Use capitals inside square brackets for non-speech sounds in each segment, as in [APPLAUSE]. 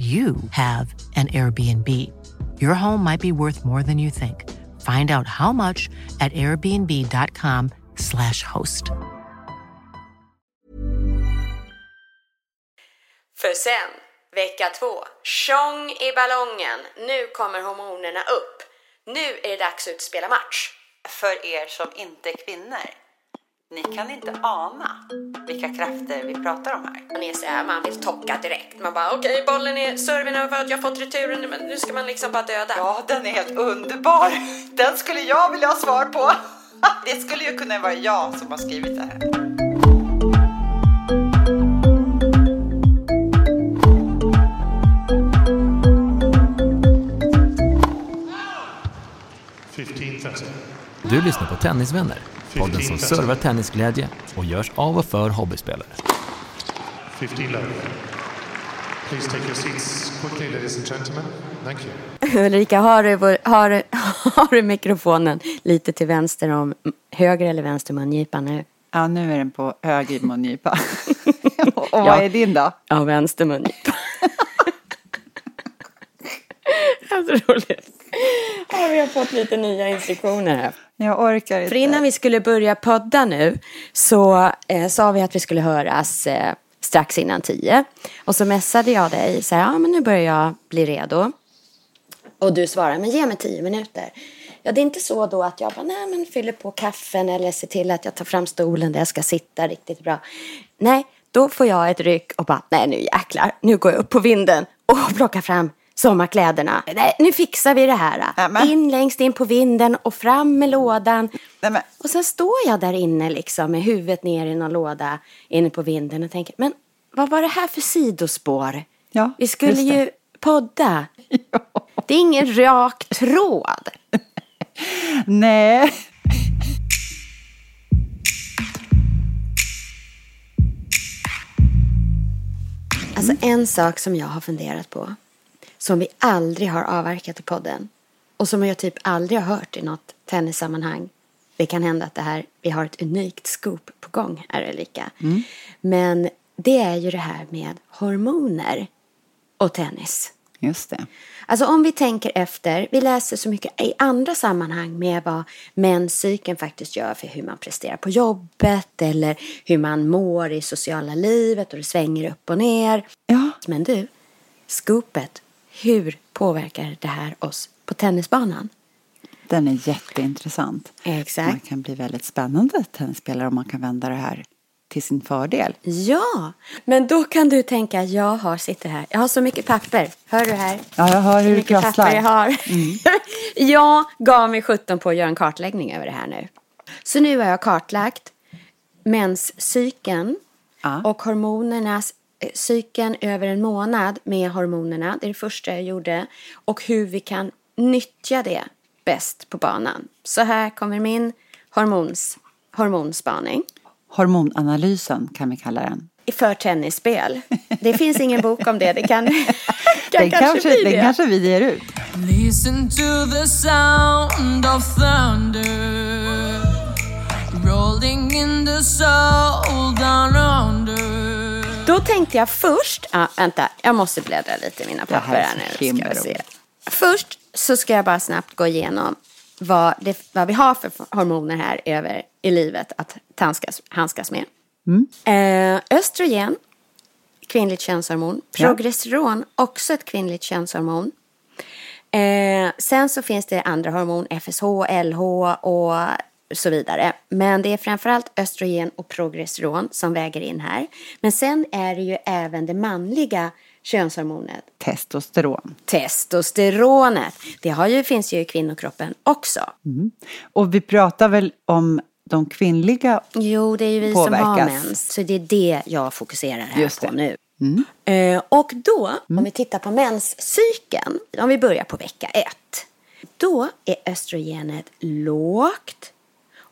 you have an Airbnb. Your home might be worth more than you think. Find out how much at airbnb.com slash host. För sen, vecka två, tjong i ballongen. Nu kommer hormonerna upp. Nu är det dags att utspela match. För er som inte är kvinnor, ni kan inte ana vilka krafter vi pratar om här. Man är så här, man vill tocka direkt. Man bara okej, bollen är serven över, jag har fått returen, men nu ska man liksom bara döda. Ja, den är helt underbar. Den skulle jag vilja ha svar på. [LAUGHS] Det skulle ju kunna vara jag som har skrivit det här. Du lyssnar på Tennisvänner, podden som servar tennisglädje och görs av och för hobbyspelare. 15 love. Please take your seats quickly, ladies and gentlemen. Thank you. [LAUGHS] Ulrika, har du, vår- har, du- [LAUGHS] har du mikrofonen lite till vänster om höger eller vänster mungipa nu? Ja, nu är den på höger mungipa. [LAUGHS] Och vad är din då? Ja, vänster mungipa. Så roligt. [LAUGHS] Ja, vi har fått lite nya instruktioner här. Jag orkar inte. För innan vi skulle börja podda nu så eh, sa vi att vi skulle höras eh, strax innan tio. Och så messade jag dig så här, ja men nu börjar jag bli redo. Och du svarar, men ge mig tio minuter. Ja, det är inte så då att jag bara, nej men fyller på kaffen eller ser till att jag tar fram stolen där jag ska sitta riktigt bra. Nej, då får jag ett ryck och bara, nej nu jäklar, nu går jag upp på vinden och plockar fram sommarkläderna. Nej, nu fixar vi det här. Nämen. In längst in på vinden och fram med lådan. Nej, men, Och sen står jag där inne liksom med huvudet ner i någon låda inne på vinden och tänker, men vad var det här för sidospår? Ja, Vi skulle ju podda. [LAUGHS] Det är ingen rak tråd. [LAUGHS] nej. Alltså en sak som jag har funderat på, som vi aldrig har avverkat i podden och som jag typ aldrig har hört i något tennissammanhang. Det kan hända att det här, vi har ett unikt scoop på gång här Ulrika. Men det är ju det här med hormoner och tennis. Just det. Alltså om vi tänker efter, vi läser så mycket i andra sammanhang med vad menscykeln faktiskt gör för hur man presterar på jobbet eller hur man mår i sociala livet och det svänger upp och ner. Ja. Men du, scoopet, hur påverkar det här oss på tennisbanan? Den är jätteintressant. Man Exakt. kan bli väldigt spännande tennisspelare om man kan vända det här till sin fördel. Ja, men då kan du tänka, jag har, sitter här, jag har så mycket papper. Hör du här? Ja, jag hör hur mycket papper jag prasslar. har. [LAUGHS] jag gav mig 17 på att göra en kartläggning över det här nu. Så nu har jag kartlagt menscykeln Ja. och hormonernas cykeln över en månad med hormonerna. Det är det första jag gjorde. Och hur vi kan nyttja det bäst på banan. Så här kommer min hormons, hormonspaning. Hormonanalysen kan vi kalla den. För tennisspel. Det finns ingen bok om det. Det kan, [LAUGHS] kan Den kanske, kanske, bli den det. kanske vi ger ut. Listen to the sound of thunder rolling in the soul down under. Då tänkte jag först, ah, vänta, jag måste bläddra lite i mina här papper är här så nu. Ska se. Först så ska jag bara snabbt gå igenom vad, det, vad vi har för hormoner här över i livet att handskas, handskas med. Eh, östrogen, kvinnligt könshormon. Ja. Progesteron, också ett kvinnligt könshormon. Eh, sen så finns det andra hormon, FSH, LH och så vidare. Men det är framförallt östrogen och progesteron som väger in här. Men sen är det ju även det manliga könshormonet, Testosteron. testosteronet. Det har ju, finns ju i kvinnokroppen också. Och vi pratar väl om de kvinnliga Jo, det är ju vi som har Påverkas. mens. Så det är det jag fokuserar här på nu. Eh, och då, om vi tittar på menscykeln, om vi börjar på vecka ett. Då är östrogenet lågt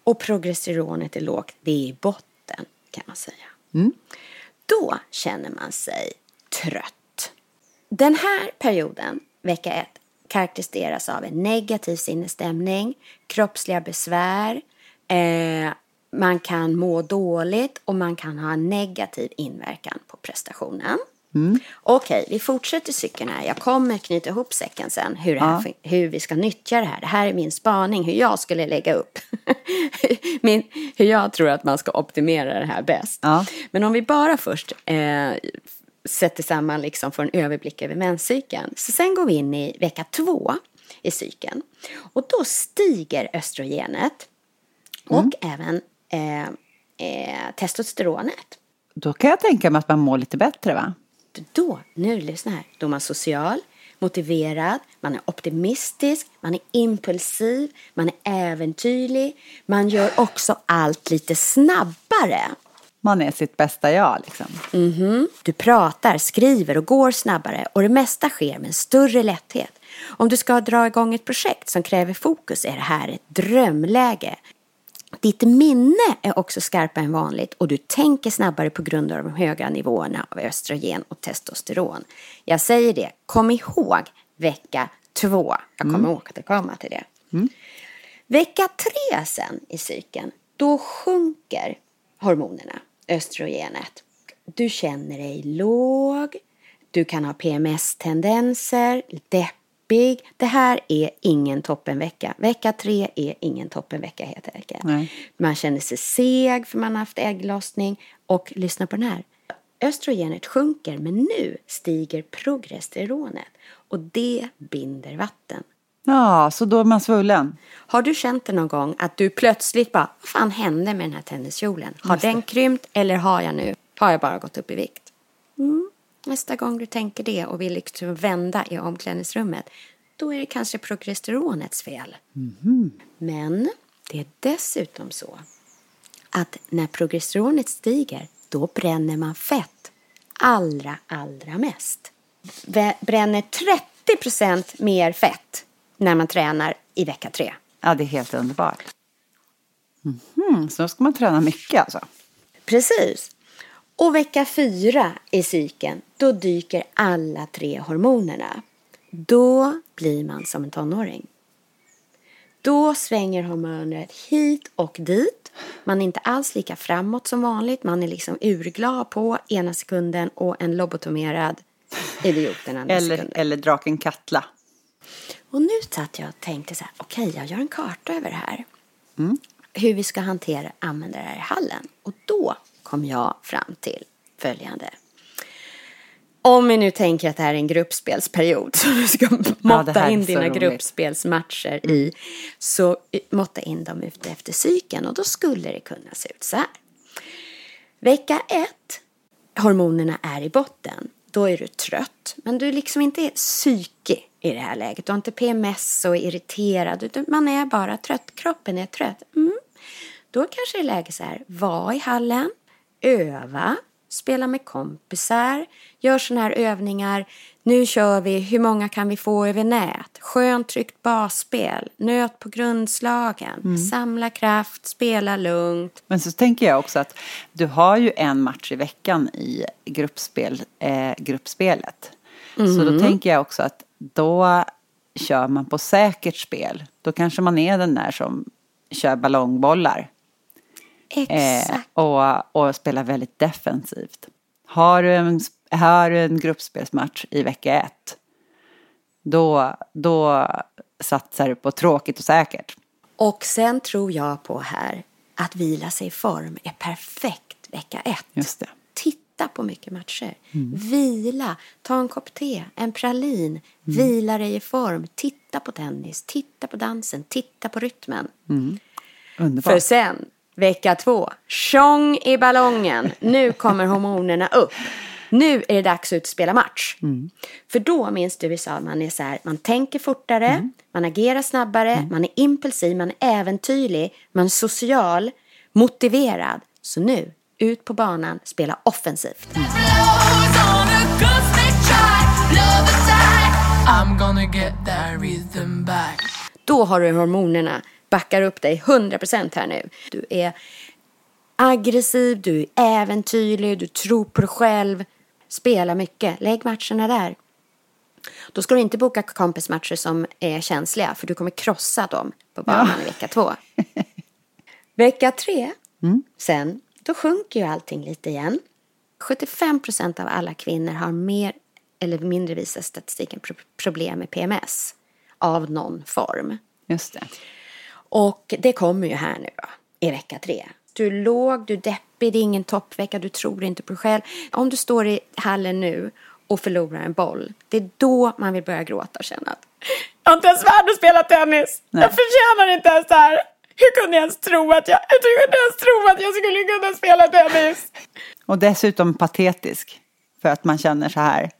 och progesteronet är lågt. Det är i botten kan man säga. Då känner man sig trött. Den här perioden, vecka ett, karaktäriseras av en negativ sinnesstämning, kroppsliga besvär, eh, man kan må dåligt och man kan ha en negativ inverkan på prestationen. Okej, vi fortsätter cykeln här. Jag kommer knyta ihop säcken sen hur, här, hur vi ska nyttja det här. Det här är min spaning, hur jag skulle lägga upp. [LAUGHS] min, hur jag tror att man ska optimera det här bäst. Ja. Men om vi bara först eh, sätter samman liksom för en överblick över menscykeln. Så sen går vi in i vecka två i cykeln. Och då stiger östrogenet och även eh, eh, testosteronet. Då kan jag tänka mig att man mår lite bättre va? Då, nu lyssna här, då är man social, motiverad, man är optimistisk, man är impulsiv, man är äventyrlig, man gör också allt lite snabbare. Man är sitt bästa jag liksom. Mhm. Du pratar, skriver och går snabbare och det mesta sker med en större lätthet. Om du ska dra igång ett projekt som kräver fokus är det här ett drömläge. Ditt minne är också skarpare än vanligt och du tänker snabbare på grund av de höga nivåerna av östrogen och testosteron. Jag säger det, kom ihåg vecka två. Jag kommer återkomma till det. Vecka tre sen i cykeln, då sjunker hormonerna, östrogenet. Du känner dig låg, du kan ha PMS-tendenser, deppig. Det här är ingen toppenvecka. Vecka tre är ingen toppenvecka helt enkelt. Nej. Man känner sig seg för man har haft ägglossning. Och lyssna på den här. Östrogenet sjunker men nu stiger progesteronet och det binder vatten. Ja, så då är man svullen. Har du känt det någon gång att du plötsligt bara, vad fan hände med den här tenniskjolen? Har den krympt eller har jag nu, har jag bara gått upp i vikt? Mm. Nästa gång du tänker det och vill liksom vända i omklädningsrummet, då är det kanske progesteronets fel. Men det är dessutom så att när progesteronet stiger, då bränner man fett allra, allra mest. Bränner 30% mer fett när man tränar i vecka tre. Ja, det är helt underbart. Mhm, så då ska man träna mycket alltså. Precis. Och vecka fyra i cykeln, då dyker alla tre hormonerna. Då blir man som en tonåring. Då svänger hormonet hit och dit. Man är inte alls lika framåt som vanligt. Man är liksom urglad på ena sekunden och en lobotomerad idiot den andra Eller, sekunden. eller draken Katla. Och nu satt jag och tänkte så här, okej, jag gör en karta över det här. Hur vi ska hantera, använda det här i hallen. Och då kom jag fram till följande. Om vi nu tänker att det här är en gruppspelsperiod [LAUGHS] så du ska måtta är in dina roligt. gruppspelsmatcher i, så måtta in dem ute efter cykeln och då skulle det kunna se ut så här. Vecka ett, hormonerna är i botten. Då är du trött, men du liksom inte är psykig i det här läget. Du har inte PMS och är irriterad, utan man är bara trött. Kroppen är trött. Mm. Då kanske det är läge så här, var i hallen, öva, spela med kompisar, gör sådana här övningar. Nu kör vi, hur många kan vi få över nät? Skönt tryggt basspel, nöt på grundslagen, samla kraft, spela lugnt. Men så tänker jag också att du har ju en match i veckan i gruppspel, eh, gruppspelet. Så då tänker jag också att då kör man på säkert spel. Då kanske man är den där som kör ballongbollar. Eh, Exakt. och, och spelar väldigt defensivt. Har du en, har du en gruppspelsmatch i vecka ett, då, då satsar du på tråkigt och säkert. Och sen tror jag på här att vila sig i form är perfekt vecka ett. Just det. Titta på mycket matcher. Vila, ta en kopp te, en pralin, vila dig i form, titta på tennis, titta på dansen, titta på rytmen. Underbart. För sen, Vecka två. Tjong i ballongen. Nu kommer hormonerna upp. Nu är det dags att spela match. Mm. För då minns du vi sa man är så här, man tänker fortare, mm. man agerar snabbare, mm. man är impulsiv, man är äventyrlig, man är social, motiverad. Så nu, ut på banan, spela offensivt. Då har du hormonerna backar upp dig 100% här nu. Du är aggressiv, du är äventyrlig, du tror på dig själv. Spela mycket, lägg matcherna där. Då ska du inte boka kompismatcher som är känsliga för du kommer krossa dem på banan i vecka två. [LAUGHS] Vecka tre, sen, då sjunker ju allting lite igen. 75 procent av alla kvinnor har mer eller mindre visar statistiken pro- problem med PMS av någon form. Just det. Och det kommer ju här nu då, i vecka tre. Du är låg, du är deppig, det är ingen toppvecka, du tror inte på dig själv. Om du står i hallen nu och förlorar en boll, det är då man vill börja gråta och känna att jag inte ens värd att spela tennis. Nej. Jag förtjänar inte ens det här. Hur kunde jag ens tro att jag, hur kunde jag ens tro att jag skulle kunna spela tennis? Och dessutom patetisk. För att man känner så här.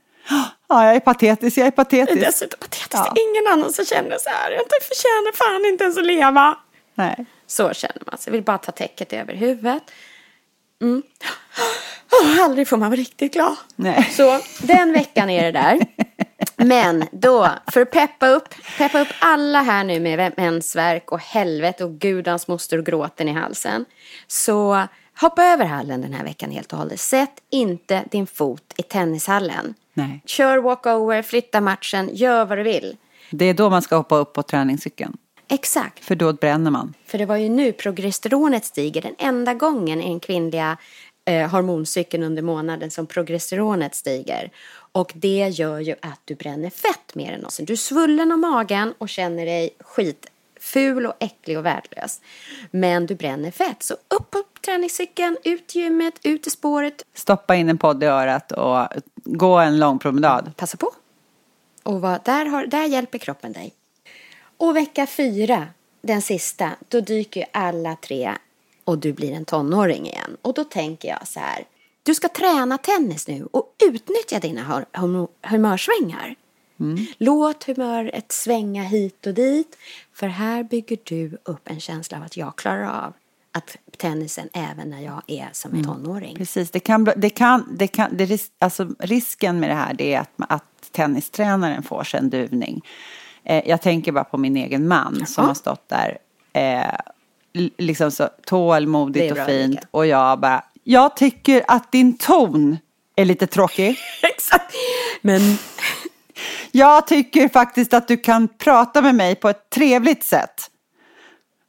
Ja, jag är patetisk, jag är Det är patetisk. dessutom patetiskt. Ja. Det är ingen annan som känner så här. Jag förtjänar fan inte ens att leva. Nej. Så känner man sig. Vill bara ta täcket över huvudet. Mm. Åh, aldrig får man vara riktigt glad. Nej. Så den veckan är det där. [LAUGHS] Men då, för att peppa upp, peppa upp alla här nu med mensvärk och helvete och gudans moster och gråten i halsen. Så hoppa över hallen den här veckan helt och hållet. Sätt inte din fot i tennishallen. Nej. Kör walkover, flytta matchen, gör vad du vill. Det är då man ska hoppa upp på träningscykeln. Exakt. För då bränner man. För det var ju nu progesteronet stiger. Den enda gången i den kvinnliga eh, hormoncykeln under månaden som progesteronet stiger. Och det gör ju att du bränner fett mer än någonsin. Du är svullen om magen och känner dig skitful och äcklig och värdelös. Men du bränner fett. Så upp på träningscykeln, ut i gymmet, ut i spåret. Stoppa in en podd i örat och gå en lång promenad. Passa på. Och vad, där, har, där hjälper kroppen dig. Och vecka fyra, den sista, då dyker ju alla tre och du blir en tonåring igen. Och då tänker jag så här, du ska träna tennis nu och utnyttja dina hor- Låt humöret svänga hit och dit, för här bygger du upp en känsla av att jag klarar av att tennisen även när jag är som en tonåring. Precis, det kan, det kan, det kan, det alltså risken med det här det är att, att tennistränaren får sig en duvning. Eh, jag tänker bara på min egen man som Ja. har stått där eh, liksom så tålmodigt är och bra, fint Erika. och jag bara, jag tycker att din ton är lite tråkig. [LAUGHS] Exakt. Men Jag tycker faktiskt att du kan prata med mig på ett trevligt sätt.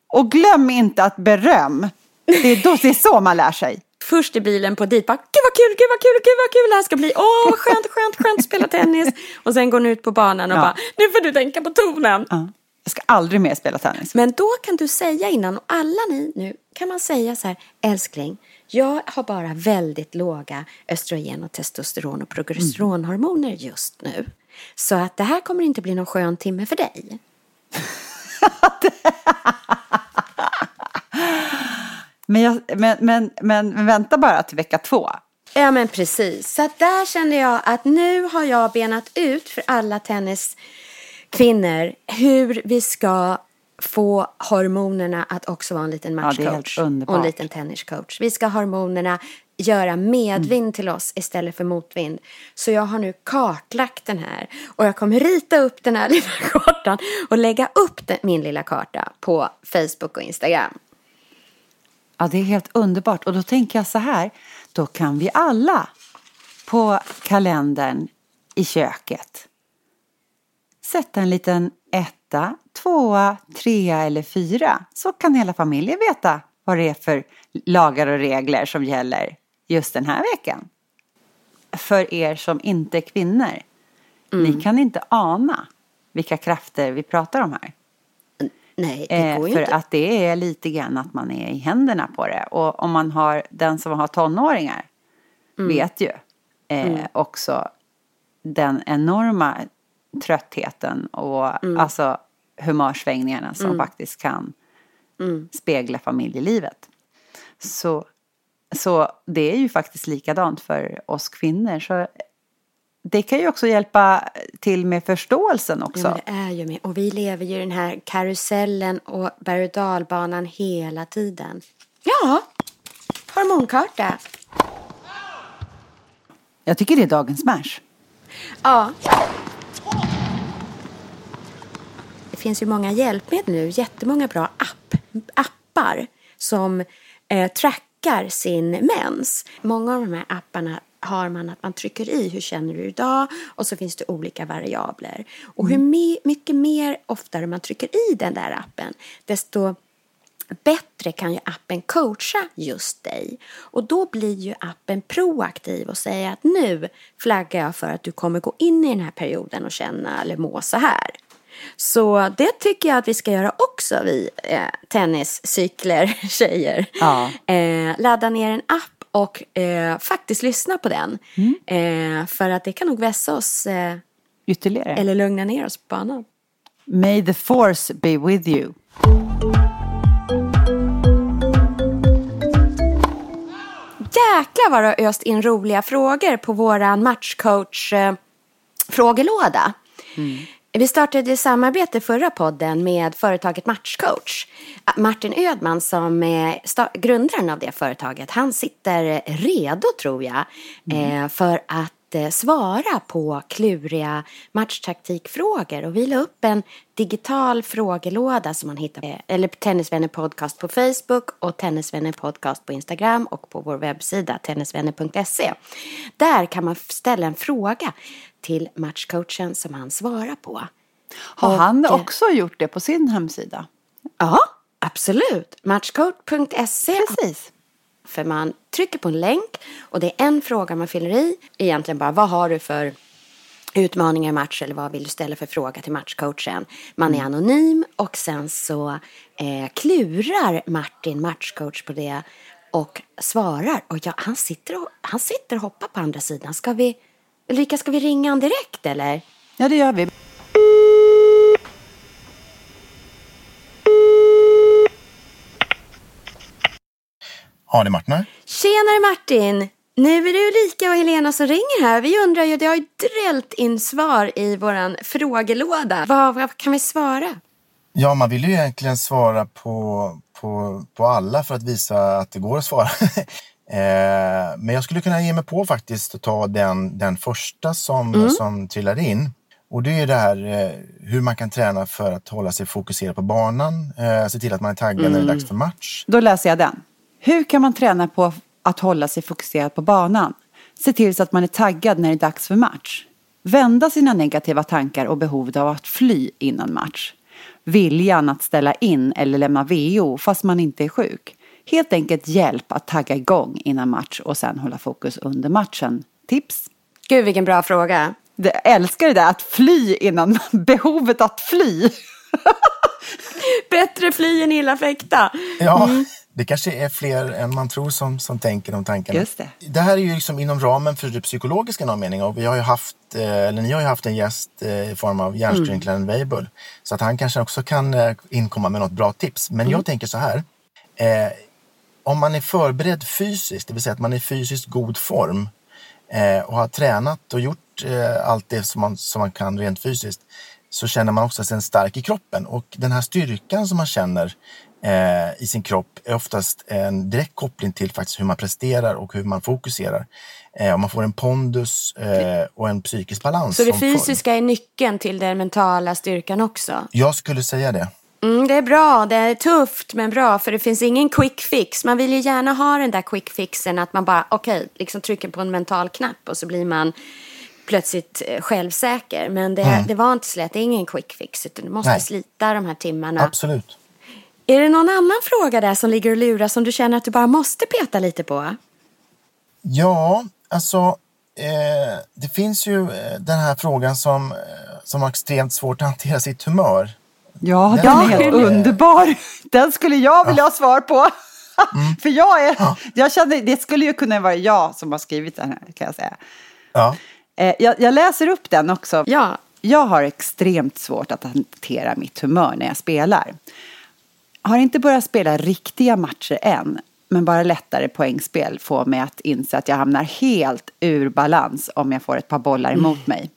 Och glöm inte att beröm, det är, då, det är så man lär sig. först i bilen på dit bara Gud vad kul, gud vad kul, gud vad kul det här ska bli. Åh, vad skönt, skönt, skönt att spela tennis. Och sen går ni ut på banan och Ja. bara Nu får du tänka på tonen. Ja. Jag ska aldrig mer spela tennis. Men då kan du säga innan, och alla ni nu, kan man säga så här, älskling, jag har bara väldigt låga östrogen och testosteron och progesteronhormoner just nu. Så att det här kommer inte bli någon skön timme för dig. [LAUGHS] Men, jag, men, men, men vänta bara till vecka två. Ja men precis. Så att där kände jag att nu har jag benat ut för alla tenniskvinnor hur vi ska få hormonerna att också vara en liten Ja, matchcoach och underbart. en liten tenniscoach. Vi ska ha hormonerna göra medvind till oss istället för motvind. Så jag har nu kartlagt den här och jag kommer rita upp den här [LAUGHS] lilla kartan och lägga upp den, min lilla karta på Facebook och Instagram. Ja, det är helt underbart. Och då tänker jag så här, då kan vi alla på kalendern i köket sätta en liten etta, tvåa, trea eller fyra. Så kan hela familjen veta vad det är för lagar och regler som gäller just den här veckan. För er som inte är kvinnor, ni kan inte ana vilka krafter vi pratar om här. Nej, det Eh, går ju för inte. att det är lite grann att man är i händerna på det. Och om man har den som har tonåringar Mm. vet ju eh, också den enorma tröttheten och Mm. alltså humörsvängningarna som faktiskt kan Mm. spegla familjelivet. Så, så det är ju faktiskt likadant för oss kvinnor. Så det kan ju också hjälpa till med förståelsen också. Ja, men det är ju med. Och vi lever ju i den här karusellen och berg och dalbanan hela tiden. Ja, hormonkarta. Jag tycker det är dagens smash. Ja. finns ju många hjälpmedel nu, jättemånga bra app, appar som eh, trackar sin mens. Många av de här apparna har man att man trycker i hur känner du idag och så finns det olika variabler. Och hur me mycket mer oftare man trycker i den där appen desto bättre kan ju appen coacha just dig. Och då blir ju appen proaktiv och säger att nu flaggar jag för att du kommer gå in i den här perioden och känna eller må så här. Så det tycker jag att vi ska göra också vi eh, tenniscykler [LAUGHS] tjejer. Ja. Eh, ladda ner en app och eh, faktiskt lyssna på den. Eh, för att det kan nog vässa oss eh, Ytterligare. eller lugna ner oss på banan. May the force be with you. Jäklar vad du har öst in roliga frågor på våran matchcoach eh, frågelåda. Vi startade samarbete förra podden med företaget Matchcoach. Martin Ödman som är grundaren av det företaget, han sitter redo tror jag eh, för att eh, svara på kluriga matchtaktikfrågor. Och vi la upp en digital frågelåda som man hittar på, eller Tennisvänner podcast på Facebook och Tennisvänner podcast på Instagram och på vår webbsida tennisvänner.se. Där kan man ställa en fråga till matchcoachen som han svarar på. Har Och, han eh, också gjort det på sin hemsida? Ja, absolut. Matchcoach.se Precis. För man trycker på en länk och det är en fråga man fyller i. Egentligen bara vad har du för utmaningar i match eller vad vill du ställa för fråga till matchcoachen. Man är anonym och sen så eh, klurar Martin matchcoach på det och svarar. Och ja, han, sitter och, han sitter och hoppar på andra sidan. Ska vi, Ulrika, ska vi ringa han direkt eller? Ja, det gör vi. Ja, det är Martin här. Tjenare Martin! Nu är det Ulrika och Helena som ringer här. Vi undrar ju, det har ju drällt in svar i våran frågelåda. Vad, vad kan vi svara? Ja, man vill ju egentligen svara på, på, på alla för att visa att det går att svara. [LAUGHS] eh, men jag skulle kunna ge mig på faktiskt att ta den, den första som, som trillade in. Och det är det här eh, hur man kan träna för att hålla sig fokuserad på banan. Eh, se till att man är taggad när det är dags för match. Då läser jag den. Hur kan man träna på att hålla sig fokuserad på banan? Se till så att man är taggad när det är dags för match. Vända sina negativa tankar och behovet av att fly innan match. Viljan att ställa in eller lämna VO fast man inte är sjuk. Helt enkelt hjälp att tagga igång innan match och sen hålla fokus under matchen. Tips? Gud vilken bra fråga. Jag älskar det där att fly innan [LAUGHS] behovet att fly. [LAUGHS] Bättre fly än illa fäkta. Ja, det kanske är fler än man tror som, som tänker de tankarna. Just det. Det här är ju liksom inom ramen för det psykologiska i någon mening och vi har ju haft, eh, eller ni har ju haft en gäst eh, i form av hjärnskrynklaren Weibull. Så att han kanske också kan eh, inkomma med något bra tips. Men jag tänker så här. Eh, om man är förberedd fysiskt, det vill säga att man är i fysiskt god form eh, och har tränat och gjort eh, allt det som man, som man kan rent fysiskt så känner man också sig stark i kroppen. Och den här styrkan som man känner eh, i sin kropp är oftast en direkt koppling till faktiskt hur man presterar och hur man fokuserar. Eh, och man får en pondus eh, och en psykisk balans. Så det fysiska är nyckeln till den mentala styrkan också? Jag skulle säga det. Mm, det är bra, det är tufft men bra för det finns ingen quick fix. Man vill ju gärna ha den där quick fixen att man bara okej, liksom trycker på en mental knapp och så blir man plötsligt eh, självsäker. Men det, det var inte så lätt, det är ingen quick fix utan du måste Nej. slita de här timmarna. Absolut. Är det någon annan fråga där som ligger och lurar som du känner att du bara måste peta lite på? Ja, alltså eh, det finns ju eh, den här frågan som, eh, som har extremt svårt att hantera sitt humör. Ja, den Ja, är helt hur- underbar. Den skulle jag vilja ha svar på. [LAUGHS] För jag är, jag känner, det skulle ju kunna vara jag som har skrivit den här, kan jag säga. Ja. Eh, jag, jag läser upp den också. Ja. Jag har extremt svårt att hantera mitt humör när jag spelar. Har inte börjat spela riktiga matcher än, men bara lättare poängspel får mig att inse att jag hamnar helt ur balans om jag får ett par bollar emot mig.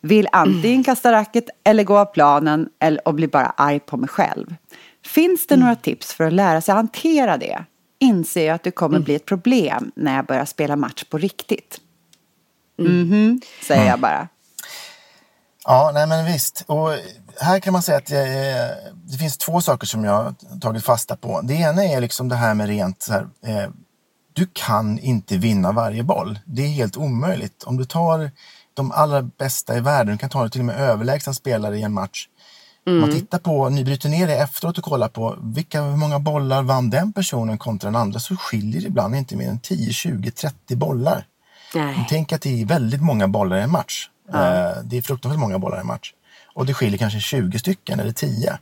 Vill antingen kasta racket eller gå av planen eller, och bli bara arg på mig själv. Finns det några tips för att lära sig hantera det? Inser jag att det kommer bli ett problem när jag börjar spela match på riktigt. Mhm, säger jag bara. Ja, nej men visst. Och här kan man säga att jag, det finns två saker som jag tagit fasta på. Det ena är liksom det här med rent så här, eh, du kan inte vinna varje boll. Det är helt omöjligt. Om du tar de allra bästa i världen, du kan ta till och med överlägsna spelare i en match. Mm. Man tittar på, ni bryter ner det efteråt och kollar på vilka, hur många bollar vann den personen kontra den andra så skiljer det ibland inte mer än 10, 20, 30 bollar. Nej. Tänk att det är väldigt många bollar i en match. Ja. Det är fruktansvärt många bollar i match. Och det skiljer kanske 20 stycken eller 10.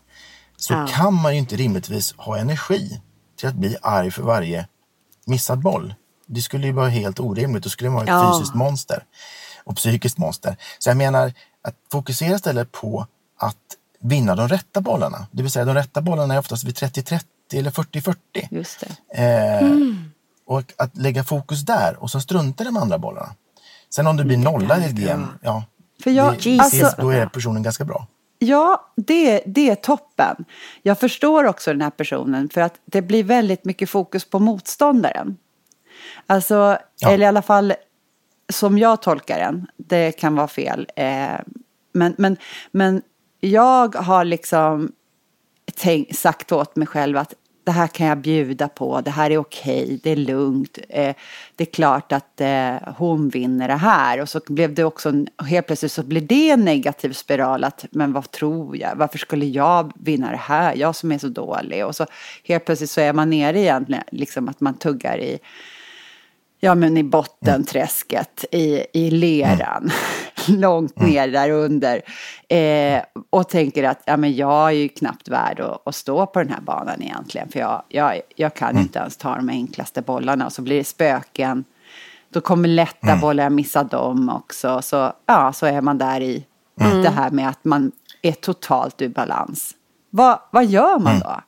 Så ja. kan man ju inte rimligtvis ha energi till att bli arg för varje missad boll. Det skulle ju vara helt orimligt. Då skulle man vara ett ja. fysiskt monster och psykiskt monster. Så jag menar att fokusera istället på att vinna de rätta bollarna. Det vill säga de rätta bollarna är oftast vid 30-30 eller 40-40. Just det. Eh, mm. Och att lägga fokus där och så strunta i de andra bollarna. Sen om du blir nolla i ett game, ja, För jag, det, alltså, då är personen ganska bra. Ja, det, det är toppen. Jag förstår också den här personen för att det blir väldigt mycket fokus på motståndaren. Alltså, ja. eller i alla fall som jag tolkar den. Det kan vara fel. Eh, men, men, men jag har liksom tänkt, sagt åt mig själv att det här kan jag bjuda på, det här är okej, det är lugnt. Eh, det är klart att eh, hon vinner det här. Och så blev det också, helt plötsligt så blev det en negativ spiral att, men vad tror jag, varför skulle jag vinna det här, jag som är så dålig. Och så helt plötsligt så är man nere igen, liksom att man tuggar i ja, men i bottenträsket, i, i leran, mm. [LAUGHS] långt mm. ner där under. Eh, och tänker att ja, men jag är ju knappt värd att, att, stå på den här banan egentligen. För jag, jag, jag kan mm. inte ens ta de enklaste bollarna. Och så blir det spöken. Då kommer lätta mm. bollar, jag missar dem också. Så, ja, så är man där i mm. det här med att man är totalt ur balans. Va, vad gör man mm. då?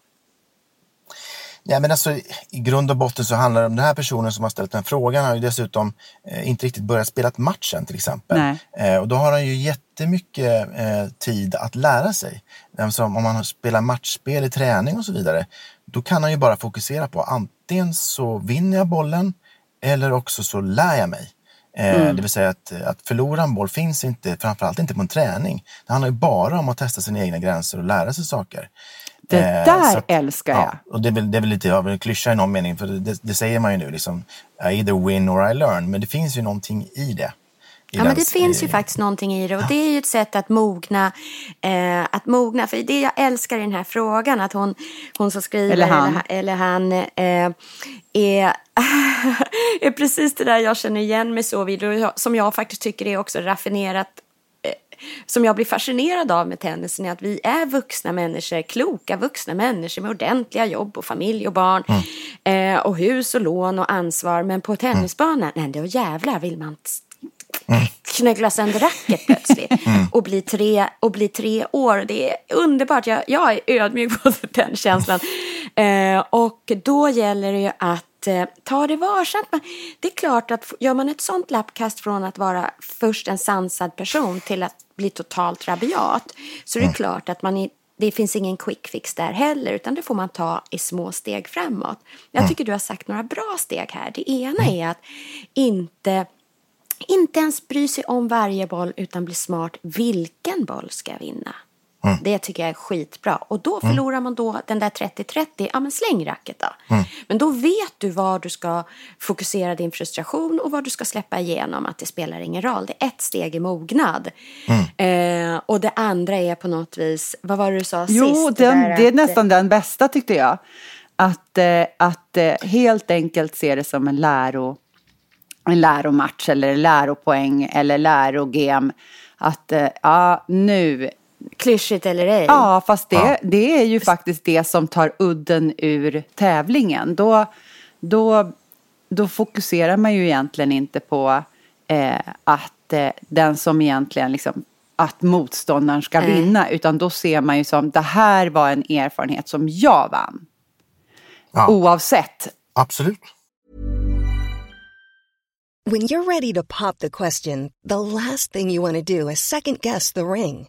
Ja, men alltså, I grund och botten så handlar det om den här personen som har ställt den frågan har ju dessutom eh, inte riktigt börjat spela matchen till exempel. Eh, och då har han ju jättemycket eh, tid att lära sig. Alltså, om man spelar matchspel i träning och så vidare, då kan han ju bara fokusera på antingen så vinner jag bollen eller också så lär jag mig. Eh, mm. Det vill säga att, att förlora en boll finns inte, framförallt inte på en träning. Det handlar ju bara om att testa sina egna gränser och lära sig saker. Det eh, där att, älskar jag. Ja, och det är, väl, det är väl lite av en klyscha i någon mening, för det, det, säger man ju nu. Liksom, I either win or I learn. Men det finns ju någonting i det. I ja, men det finns ju faktiskt någonting i det och det är ju ett sätt att mogna. Eh, att mogna, för det jag älskar i den här frågan, att hon, hon som skriver eller han, eller, eller han eh, är, [LAUGHS] är precis det där jag känner igen mig så vid och som jag faktiskt tycker är också raffinerat som jag blir fascinerad av med tennisen är att vi är vuxna människor, kloka vuxna människor med ordentliga jobb och familj och barn mm. eh, och hus och lån och ansvar. Men på tennisbanan, mm. nej då jävlar vill man mm. knöggla sönder racket plötsligt [LAUGHS] mm. och, bli tre, och bli tre år. Det är underbart, jag, jag är ödmjuk [LAUGHS] på den känslan. [LAUGHS] Eh, och då gäller det ju att eh, ta det varsamt. Det är klart att gör man ett sånt lappkast från att vara först en sansad person till att bli totalt rabiat så är det mm. klart att man i, det finns ingen quick fix där heller utan det får man ta i små steg framåt. Jag mm. tycker du har sagt några bra steg här. Det ena mm. är att inte inte ens bry sig om varje boll utan bli smart. Vilken boll ska jag vinna? Mm. Det tycker jag är skitbra. Och då mm. förlorar man då den där 30-30, ja men släng racket då. Mm. Men då vet du var du ska fokusera din frustration och vad du ska släppa igenom. Att det spelar ingen roll. Det är ett steg i mognad. Mm. Eh, och det andra är på något vis, vad var det du sa jo, sist? Jo, det är att, nästan den bästa tyckte jag. Att, eh, att eh, helt enkelt se det som en läro en läromatch eller läropoäng eller lärogame. Att eh, ja, nu Klyschigt eller ej. Ja, fast det, ja. det är ju faktiskt det som tar udden ur tävlingen. Då, då, då fokuserar man ju egentligen inte på eh, att eh, den som egentligen liksom att motståndaren ska mm. vinna, utan då ser man ju som det här var en erfarenhet som jag vann. Ja. Oavsett. Absolut. When you're ready to pop the question, the last thing you want to do is second guess the ring.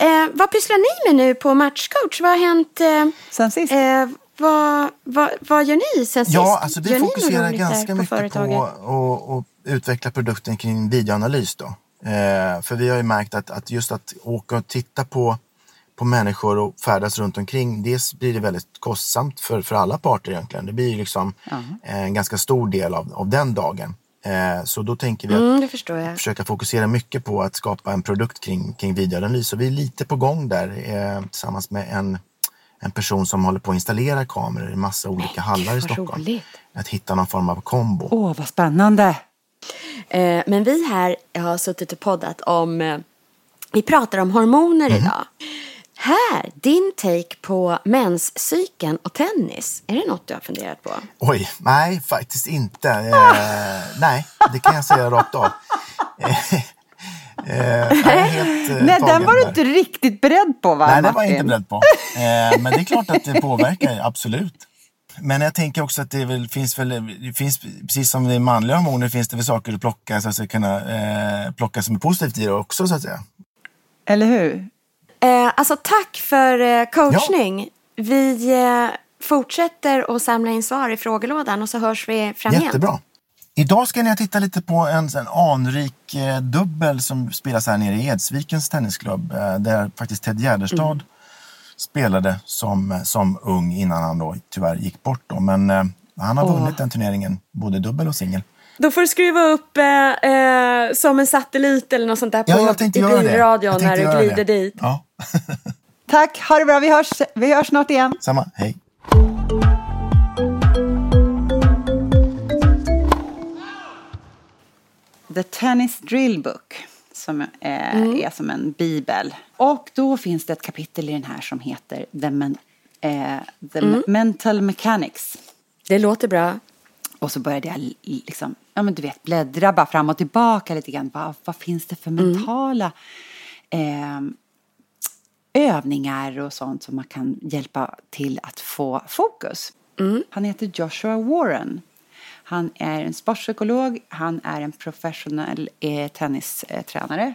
Eh, vad pysslar ni med nu på Matchcoach? Vad har hänt? Eh, Sen sist? Eh, vad, vad, vad gör ni sen sist? Ja, alltså vi gör fokuserar ganska mycket företaget? på att utveckla produkten kring videoanalys. Då. Eh, för vi har ju märkt att, att just att åka och titta på, på människor och färdas runt omkring, dels blir det väldigt kostsamt för, för alla parter egentligen. Det blir liksom en ganska stor del av, av den dagen. Eh, så då tänker vi att Mm, försöka fokusera mycket på att skapa en produkt kring, kring videoanalys. Så vi är lite på gång där eh, tillsammans med en, en person som håller på att installera kameror i massa olika hallar i Stockholm. roligt. Att hitta någon form av kombo. Åh, vad spännande! Eh, men vi här har suttit och poddat om, eh, vi pratar om hormoner Mhm. idag. Här, din take på menscykeln och tennis. Är det något du har funderat på? Oj, nej faktiskt inte. Eh, [LAUGHS] nej, det kan jag säga rakt av. Eh, eh, helt, eh, Nej, den var du inte riktigt beredd på va, Nej, det var jag inte beredd på. Eh, men det är klart att det påverkar, absolut. Men jag tänker också att det väl, finns väl, det finns, precis som det manliga hormoner finns det väl saker att plocka, så att säga, kunna eh, plocka som är positivt i det också så att säga. Eller hur? Eh, alltså tack för eh, coachning. Vi eh, fortsätter att samla in svar i frågelådan och så hörs vi framgent. Jättebra. Idag ska ni titta lite på en, en anrik eh, dubbel som spelas här nere i Edsvikens tennisklubb. Eh, där faktiskt Ted Gärdestad Mm. spelade som, som ung innan han då tyvärr gick bort. Då. Men eh, han har vunnit den turneringen, både dubbel och singel. Då får du skruva upp eh, eh, som en satellit eller något sånt där Ja, på tänkte i bilradion när du glider dit. Ja, Tack, ha det bra. Vi hörs, vi hörs snart igen. samma. Hej. The Tennis Drill Book. Som eh, är som en bibel. Och då finns det ett kapitel i den här som heter The, Men- eh, The Mental Mechanics. Det låter bra. Och så började jag liksom, ja men du vet, bläddra bara fram och tillbaka lite grann. Vad, vad finns det för mentala eh, övningar och sånt som man kan hjälpa till att få fokus? Han heter Joshua Warren. Han är en sportpsykolog, han är en professionell eh, tennistränare.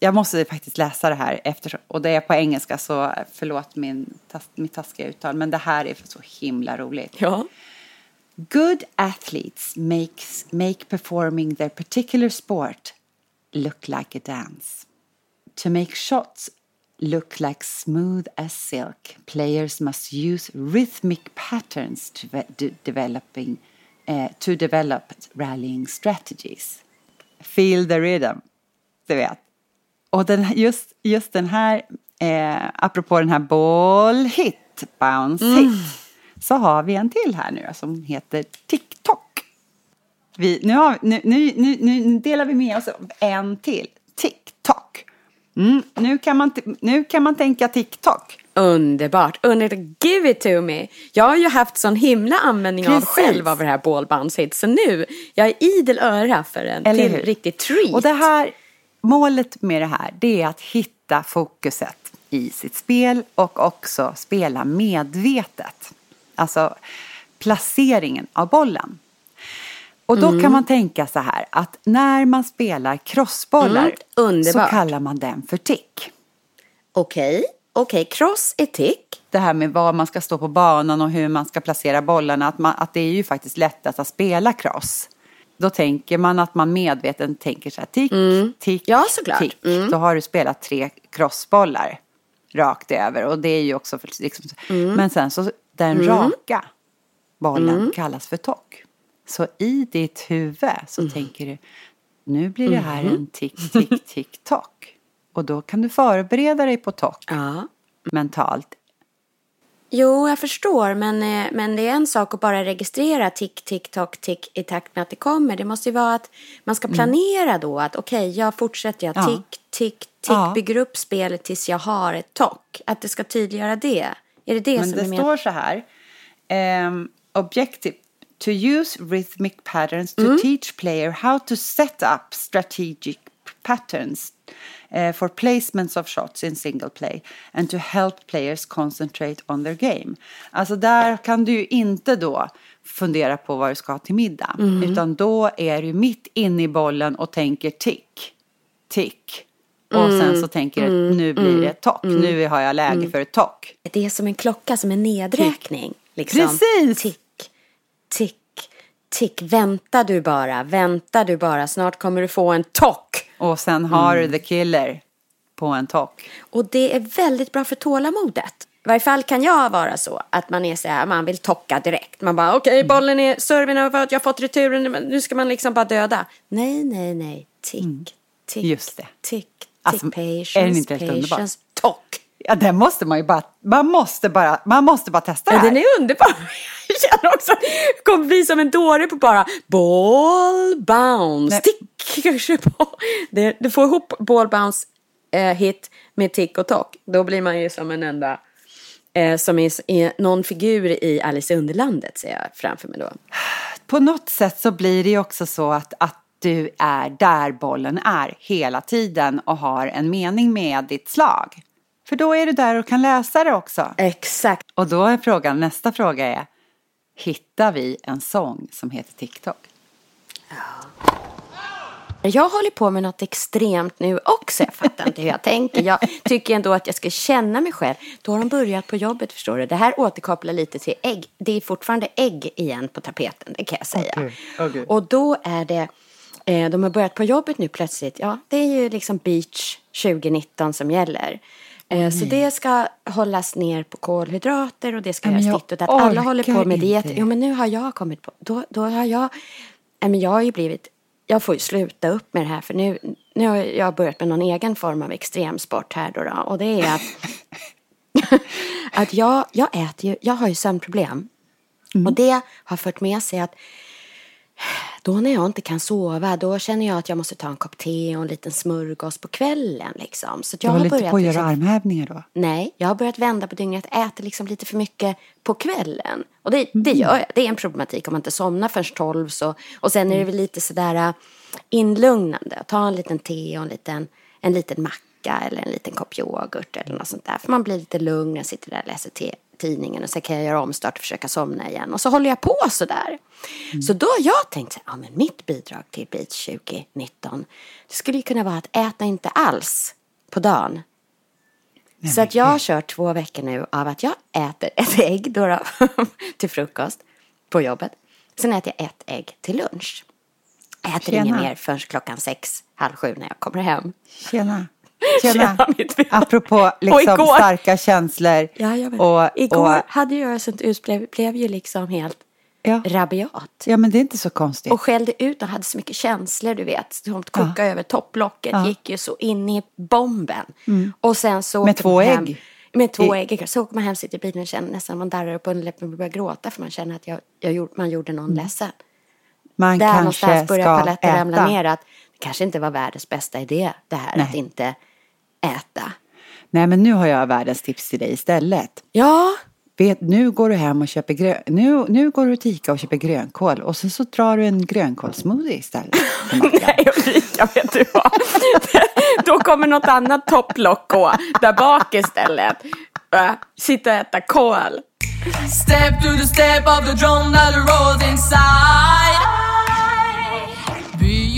Jag måste faktiskt läsa det här eftersom, och det är på engelska så förlåt min, tas, mitt taskiga uttal men det här är så himla roligt. Ja. Good athletes makes, make performing their particular sport look like a dance. To make shots look like smooth as silk, players must use rhythmic patterns to, de- developing, eh, to develop rallying strategies. Feel the rhythm, du vet. Och den, just, just den här, eh, apropå den här ball hit, bounce hit, så har vi en till här nu som heter TikTok. Vi, nu, har, nu, nu, nu, delar vi med oss av en till. Mm, nu, kan man, nu kan man tänka TikTok. Underbart. Underbart. Give it to me. Jag har ju haft sån himla användning av Precis. själv av det här ball bounce hit. Så nu, jag är idel öra för en Eller till hur? riktig treat. Och det här, målet med det här, det är att hitta fokuset i sitt spel och också spela medvetet. Alltså placeringen av bollen. Och då Mm. kan man tänka så här att när man spelar crossbollar Mm, så kallar man den för tick. Okej, okej. Cross är tick. Det här med var man ska stå på banan och hur man ska placera bollarna, att, man, att det är ju faktiskt lättast att spela cross. Då tänker man att man medvetet tänker så här tick, tick, Mm. Ja, såklart. tick. Mm. Då har du spelat tre crossbollar rakt över och det är ju också för, liksom, Mm. Men sen så den raka bollen kallas för tock. Så i ditt huvud så Mm. tänker du nu blir det här Mm-hmm. en tick, tick, tick, tock. Och då kan du förbereda dig på tock Ja. mentalt. Jo, jag förstår, men, eh, men det är en sak att bara registrera tick, tick, tock, tick i takt med att det kommer. Det måste ju vara att man ska planera då att okej, jag fortsätter, jag Ja. tick, tick, tick, Ja. bygger upp spelet tills jag har ett tock. Att det ska tydliggöra det. Är det det Men som det är med? står så här. ehm, objective. To use rhythmic patterns to Mm. teach player how to set up strategic patterns eh, for placements of shots in single play and to help players concentrate on their game. Alltså där kan du ju inte då fundera på vad du ska ha till middag. Mm. Utan då är du mitt inne i bollen och tänker tick, tick. Och Mm. sen så tänker du nu blir det ett tock. Nu har jag läge Mm. för ett tock. Det är som en klocka, som en nedräkning. Liksom. Precis! Tick, tick, tick. Vänta du bara, vänta du bara. Snart kommer du få en tock. Och sen har Mm. du the killer på en tock. Och det är väldigt bra för tålamodet. I varje fall kan jag vara så att man är så här, man vill tocka direkt. Man bara okej, Mm. bollen är, serven är över, jag har fått returen, nu ska man liksom bara döda. Nej, nej, nej. Tick, tick, Mm. Just det. tick, tick, Alltså, patience, patience, tock. Ja, den måste man ju bara, man måste bara, man måste bara testa det Ja, här. den är underbar. [LAUGHS] Jag känner också jag kommer bli som en dåre på bara ball bounce, Nej. tick. kanske på. Det, du får ihop ball bounce eh, hit med tick och tock. Då blir man ju som en enda, eh, som är, är någon figur i Alice i Underlandet ser jag framför mig då. På något sätt så blir det ju också så att, att du är där bollen är hela tiden och har en mening med ditt slag. För då är du där och kan läsa det också. Exakt. Och då är frågan, nästa fråga är, hittar vi en sång som heter TikTok? Jag håller på med något extremt nu också. Jag fattar inte hur jag tänker. Jag tycker ändå att jag ska känna mig själv. Då har de börjat på jobbet, förstår du. Det här återkopplar lite till ägg. Det är fortfarande ägg igen på tapeten, det kan jag säga. Okej, okej. Och då är det, eh, de har börjat på jobbet nu plötsligt. Ja, det är ju liksom beach 2019 som gäller. Eh, så det ska hållas ner på kolhydrater och det ska göras ditt och datt. Alla håller på med diet. Jo, men nu har jag kommit på, då, då har jag, nej, men jag har ju blivit, jag får ju sluta upp med det här för nu, nu har jag börjat med någon egen form av extremsport här då, då och det är att, [LAUGHS] att jag, jag äter ju, jag har ju sömnproblem. Och det har fört med sig att då när jag inte kan sova, då känner jag att jag måste ta en kopp te och en liten smörgås på kvällen liksom. Så att Du jag håller har inte börjat på att göra liksom, armhävningar då? Nej, jag har börjat vända på dygnet. Äter liksom lite för mycket på kvällen. Och det, det gör jag. Det är en problematik om man inte somnar först tolv. Så, och sen är det väl lite sådär äh, inlugnande. Ta en liten te och en liten, en liten macka eller en liten kopp yoghurt eller något sånt där. För man blir lite lugn. Jag sitter där och läser te, tidningen och sen kan jag göra omstart och försöka somna igen. Och så håller jag på sådär. Så då har jag tänkt så ja men mitt bidrag till Beach 2019 det skulle ju kunna vara att äta inte alls på dagen. Så att jag har kört två veckor nu av att jag äter ett [LAUGHS] ägg då, [LAUGHS] till frukost på jobbet. Sen äter jag ett ägg till lunch. Jag äter Tjena. inget mer förrän klockan sex, halv sju när jag kommer hem. Tjena. Tjena. Tjena. Apropå liksom igår- starka känslor. Ja, och, Igår och, hade jag sånt ut, blev, ju liksom helt ja. rabiat. ja, men det är inte så konstigt. Och skällde ut och hade så mycket känslor, du vet. Som koka över topplocket, Ja. gick ju så in i bomben. Och sen så Med två hem, ägg? Med två I- ägg. Så åker man hem, sitter i bilen och känner nästan man darrar på underläppen och börjar gråta för man känner att jag, jag gjorde, man gjorde någon ledsen. Man Där kanske någonstans börjar paletten ramla ner att det kanske inte var världens bästa idé det här Nej. att inte äta. Nej, men nu har jag världens tips till dig istället. Ja, Vet, nu går du hem och köper grön... Nu, nu går du till Ica och köper grönkål och sen så drar du en grönkålssmoothie istället. [LAUGHS] nej Ulrika, vet du vad? [LAUGHS] Då kommer något annat topplock gå där bak istället. Äh, Sitta och äta kål. Step to the step of the drum that rolls inside.